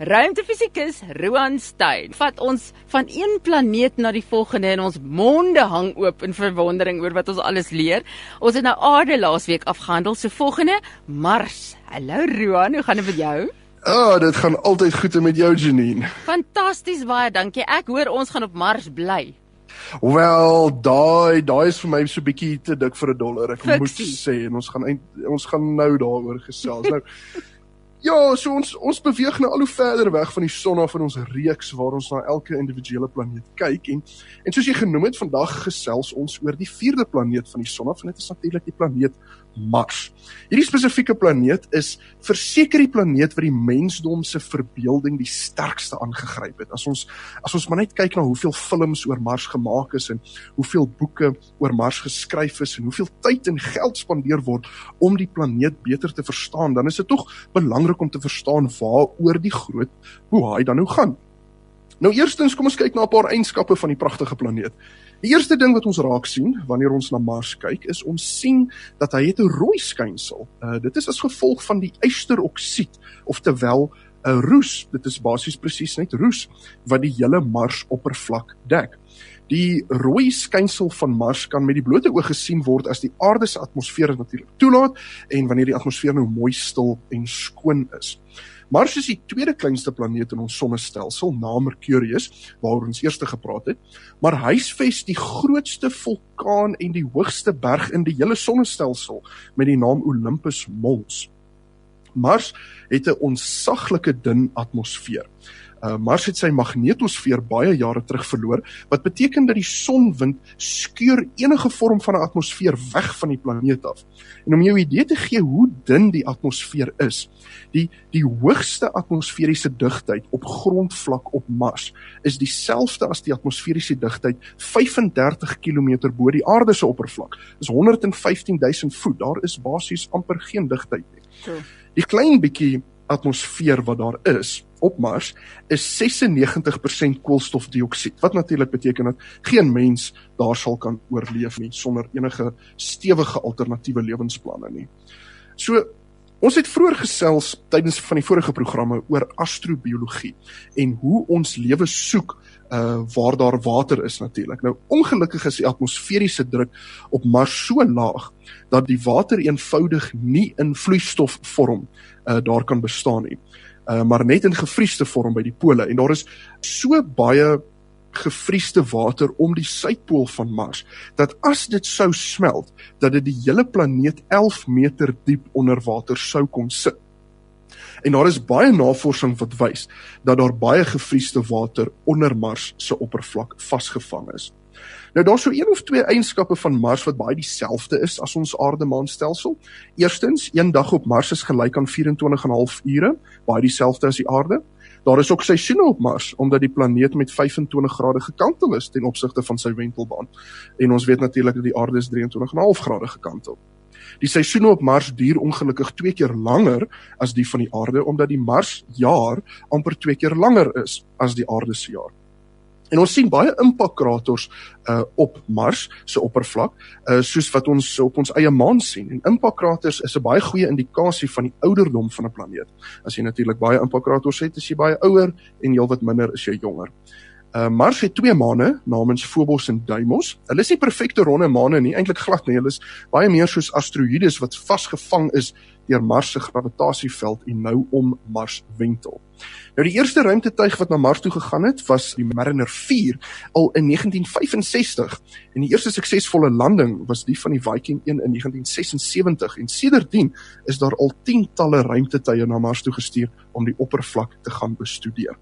Ruimtefisikus Roan Stein vat ons van een planeet na die volgende en ons monde hang oop in verwondering oor wat ons alles leer. Ons het nou Aarde laasweek afgehandel, so volgende Mars. Hallo Roan, hoe gaan dit met jou? Ah, oh, dit gaan altyd goed met jou Janine. Fantasties baie, dankie. Ek hoor ons gaan op Mars bly. Wel, daai daai is vir my so bietjie te dik vir 'n dollar. Ek Fiksie. moet sê en ons gaan ons gaan nou daaroor gesels. Nou Ja, so ons ons beweeg nou al hoe verder weg van die son af in ons reeks waar ons na elke individuele planeet kyk en en soos jy genoem het, vandag gesels ons oor die vierde planeet van die son af en dit is natuurlik die planeet Mars. Hierdie spesifieke planeet is verseker die planeet wat die mensdom se verbeelding die sterkste aangegryp het. As ons as ons maar net kyk na hoeveel films oor Mars gemaak is en hoeveel boeke oor Mars geskryf is en hoeveel tyd en geld spandeer word om die planeet beter te verstaan, dan is dit tog belangrik om te verstaan waaroor die groot boei dan nou gaan. Nou eerstens kom ons kyk na 'n paar eienskappe van die pragtige planeet. Die eerste ding wat ons raak sien wanneer ons na Mars kyk, is ons sien dat hy het 'n rooi skynsel. Uh dit is as gevolg van die ysteroksied, oftewel 'n roes. Dit is basies presies net roes wat die hele Mars oppervlak dek. Die rooi skynsel van Mars kan met die blote oog gesien word as die aarde se atmosfeer natuurlik toelaat en wanneer die atmosfeer nou mooi stil en skoon is. Mars is die tweede kleinste planeet in ons sonnestelsel na Mercurius waaroor ons eers gepraat het, maar huisves die grootste vulkaan en die hoogste berg in die hele sonnestelsel met die naam Olympus Mons. Mars het 'n onsaglike dun atmosfeer. Uh, Mars het sy magnetosfeer baie jare terug verloor, wat beteken dat die sonwind skeur enige vorm van 'n atmosfeer weg van die planeet af. En om jou 'n idee te gee hoe dun die atmosfeer is, die die hoogste atmosferiese digtheid op grondvlak op Mars is dieselfde as die atmosferiese digtheid 35 km bo die aarde se oppervlak. Dis 115 000 voet. Daar is basies amper geen digtheid nie. Die klein bietjie atmosfeer wat daar is op Mars is 96% koolstofdioksied wat natuurlik beteken dat geen mens daar sal kan oorleef nie sonder enige stewige alternatiewe lewensplanne nie. So ons het vroeër gesels tydens van die vorige programme oor astrobiologie en hoe ons lewe soek uh waar daar water is natuurlik. Nou ongelukkig is die atmosferiese druk op Mars so laag dat die water eenvoudig nie in vloeistofvorm uh daar kan bestaan nie. Uh maar net in gevriesde vorm by die pole en daar is so baie gevriesde water om die suidpool van Mars dat as dit sou smelt dat dit die hele planeet 11 meter diep onder water sou kon sit. En daar is baie navorsing wat wys dat daar baie gevriesde water onder Mars se oppervlak vasgevang is. Nou daar's so een of twee eienskappe van Mars wat baie dieselfde is as ons aarde-maanstelsel. Eerstens, een dag op Mars is gelyk aan 24 en 'n half ure, baie dieselfde as die aarde. Daar is ook seisoene op Mars omdat die planeet met 25 grade gekantel is ten opsigte van sy wentelbaan. En ons weet natuurlik dat die aarde is 23 en 'n half grade gekantel. Die seisoene op Mars duur ongelukkig 2 keer langer as die van die aarde omdat die Mars jaar amper 2 keer langer is as die aarde se jaar. En ons sien baie impakkrators uh op Mars se oppervlak, uh soos wat ons op ons eie maan sien. En impakkrators is 'n baie goeie indikasie van die ouderdom van 'n planeet. As jy natuurlik baie impakkrators het, is jy baie ouer en heelwat minder is jy jonger. Uh Mars het twee maane, namens Phobos en Deimos. Hulle is nie perfekte ronde maane nie, eintlik glad nie. Hulle is baie meer soos asteroïdes wat vasgevang is deur Mars se gravitasieveld en nou om Mars wentel. Nou die eerste ruimtetuig wat na Mars toe gegaan het, was die Mariner 4 al in 1965 en die eerste suksesvolle landing was die van die Viking 1 in 1976 en sedertdien is daar al tientalle ruimtetuie na Mars toe gestuur om die oppervlak te gaan bestudeer.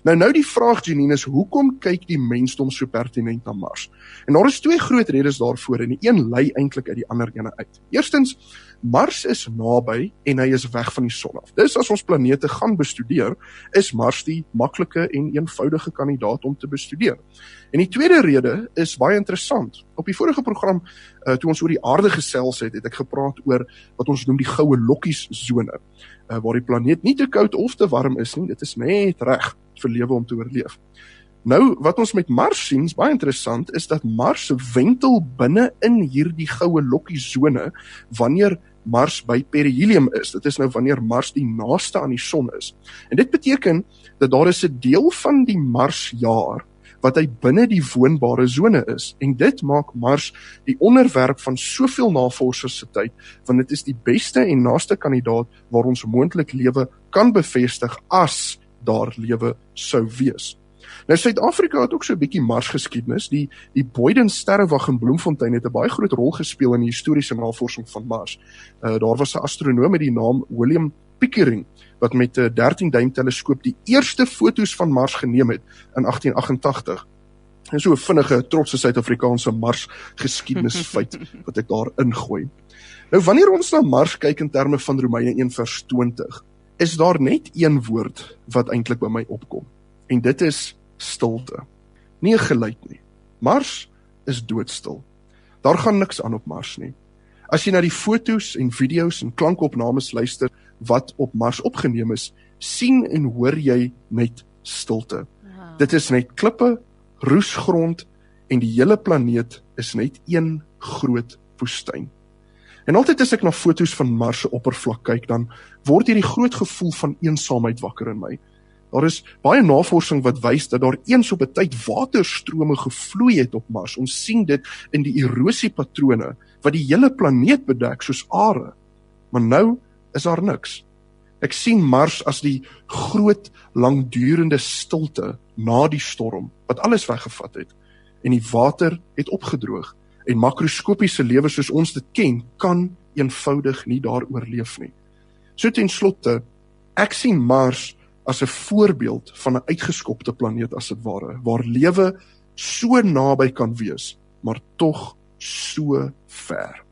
Nou nou die vraag Janine is hoekom kyk die mensdom so pertinent na Mars? En daar is twee groot redes daarvoor en die een lei eintlik uit die ander ene uit. Eerstens, Mars is naby en hy is weg van die son af. Dis as ons planete gaan bestudeer, is Mars die maklike en eenvoudige kandidaat om te bestudeer. En die tweede rede is baie interessant. Op die vorige program uh, toe ons oor die aarde gesels het, het ek gepraat oor wat ons noem die goue lokkies sone, uh, waar die planeet nie te koud of te warm is nie, dit is net reg vir lewe om te oorleef. Nou wat ons met Mars sien, is baie interessant, is dat Mars wentel binne in hierdie goue lokkie sone wanneer Mars by perihelium is. Dit is nou wanneer Mars die naaste aan die son is. En dit beteken dat daar is 'n deel van die Marsjaar wat hy binne die woonbare sone is en dit maak Mars die onderwerp van soveel navorsers se tyd want dit is die beste en naaste kandidaat waar ons moontlik lewe kan bevestig as daar lewe sou wees. Nou Suid-Afrika het ook so 'n bietjie Mars geskiedenis. Die die Boyden sterrewag in Bloemfontein het 'n baie groot rol gespeel in die historiese navorsing van Mars. Uh daar was 'n astronoom met die naam William Pickering wat met 'n 13 duim teleskoop die eerste foto's van Mars geneem het in 1888. En so 'n vinnige trotse Suid-Afrikaanse Mars geskiedenisfeit wat ek daar ingooi. Nou wanneer ons na Mars kyk in terme van Romeine 1:20, is daar net een woord wat eintlik by my opkom. En dit is stilte. Nie 'n geluid nie. Mars is doodstil. Daar gaan niks aan op Mars nie. As jy na die fotos en video's en klankopnames luister wat op Mars opgeneem is, sien en hoor jy net stilte. Wow. Dit is net klippe, roesgrond en die hele planeet is net een groot woestyn. En altyd as ek na fotos van Mars se oppervlak kyk, dan word hierdie groot gevoel van eensaamheid wakker in my. Daar is baie navorsing wat wys dat daar eens op 'n tyd waterstrome gevloei het op Mars. Ons sien dit in die erosiepatrone wat die hele planeet bedek soos are. Maar nou is daar niks. Ek sien Mars as die groot langdurende stilte na die storm wat alles weggevat het en die water het opgedroog en makroskopiese lewe soos ons dit ken kan eenvoudig nie daar oorleef nie. So ten slotte, ek sien Mars as 'n voorbeeld van 'n uitgeskopte planeet as dit ware, waar lewe so naby kan wees, maar tog so ver.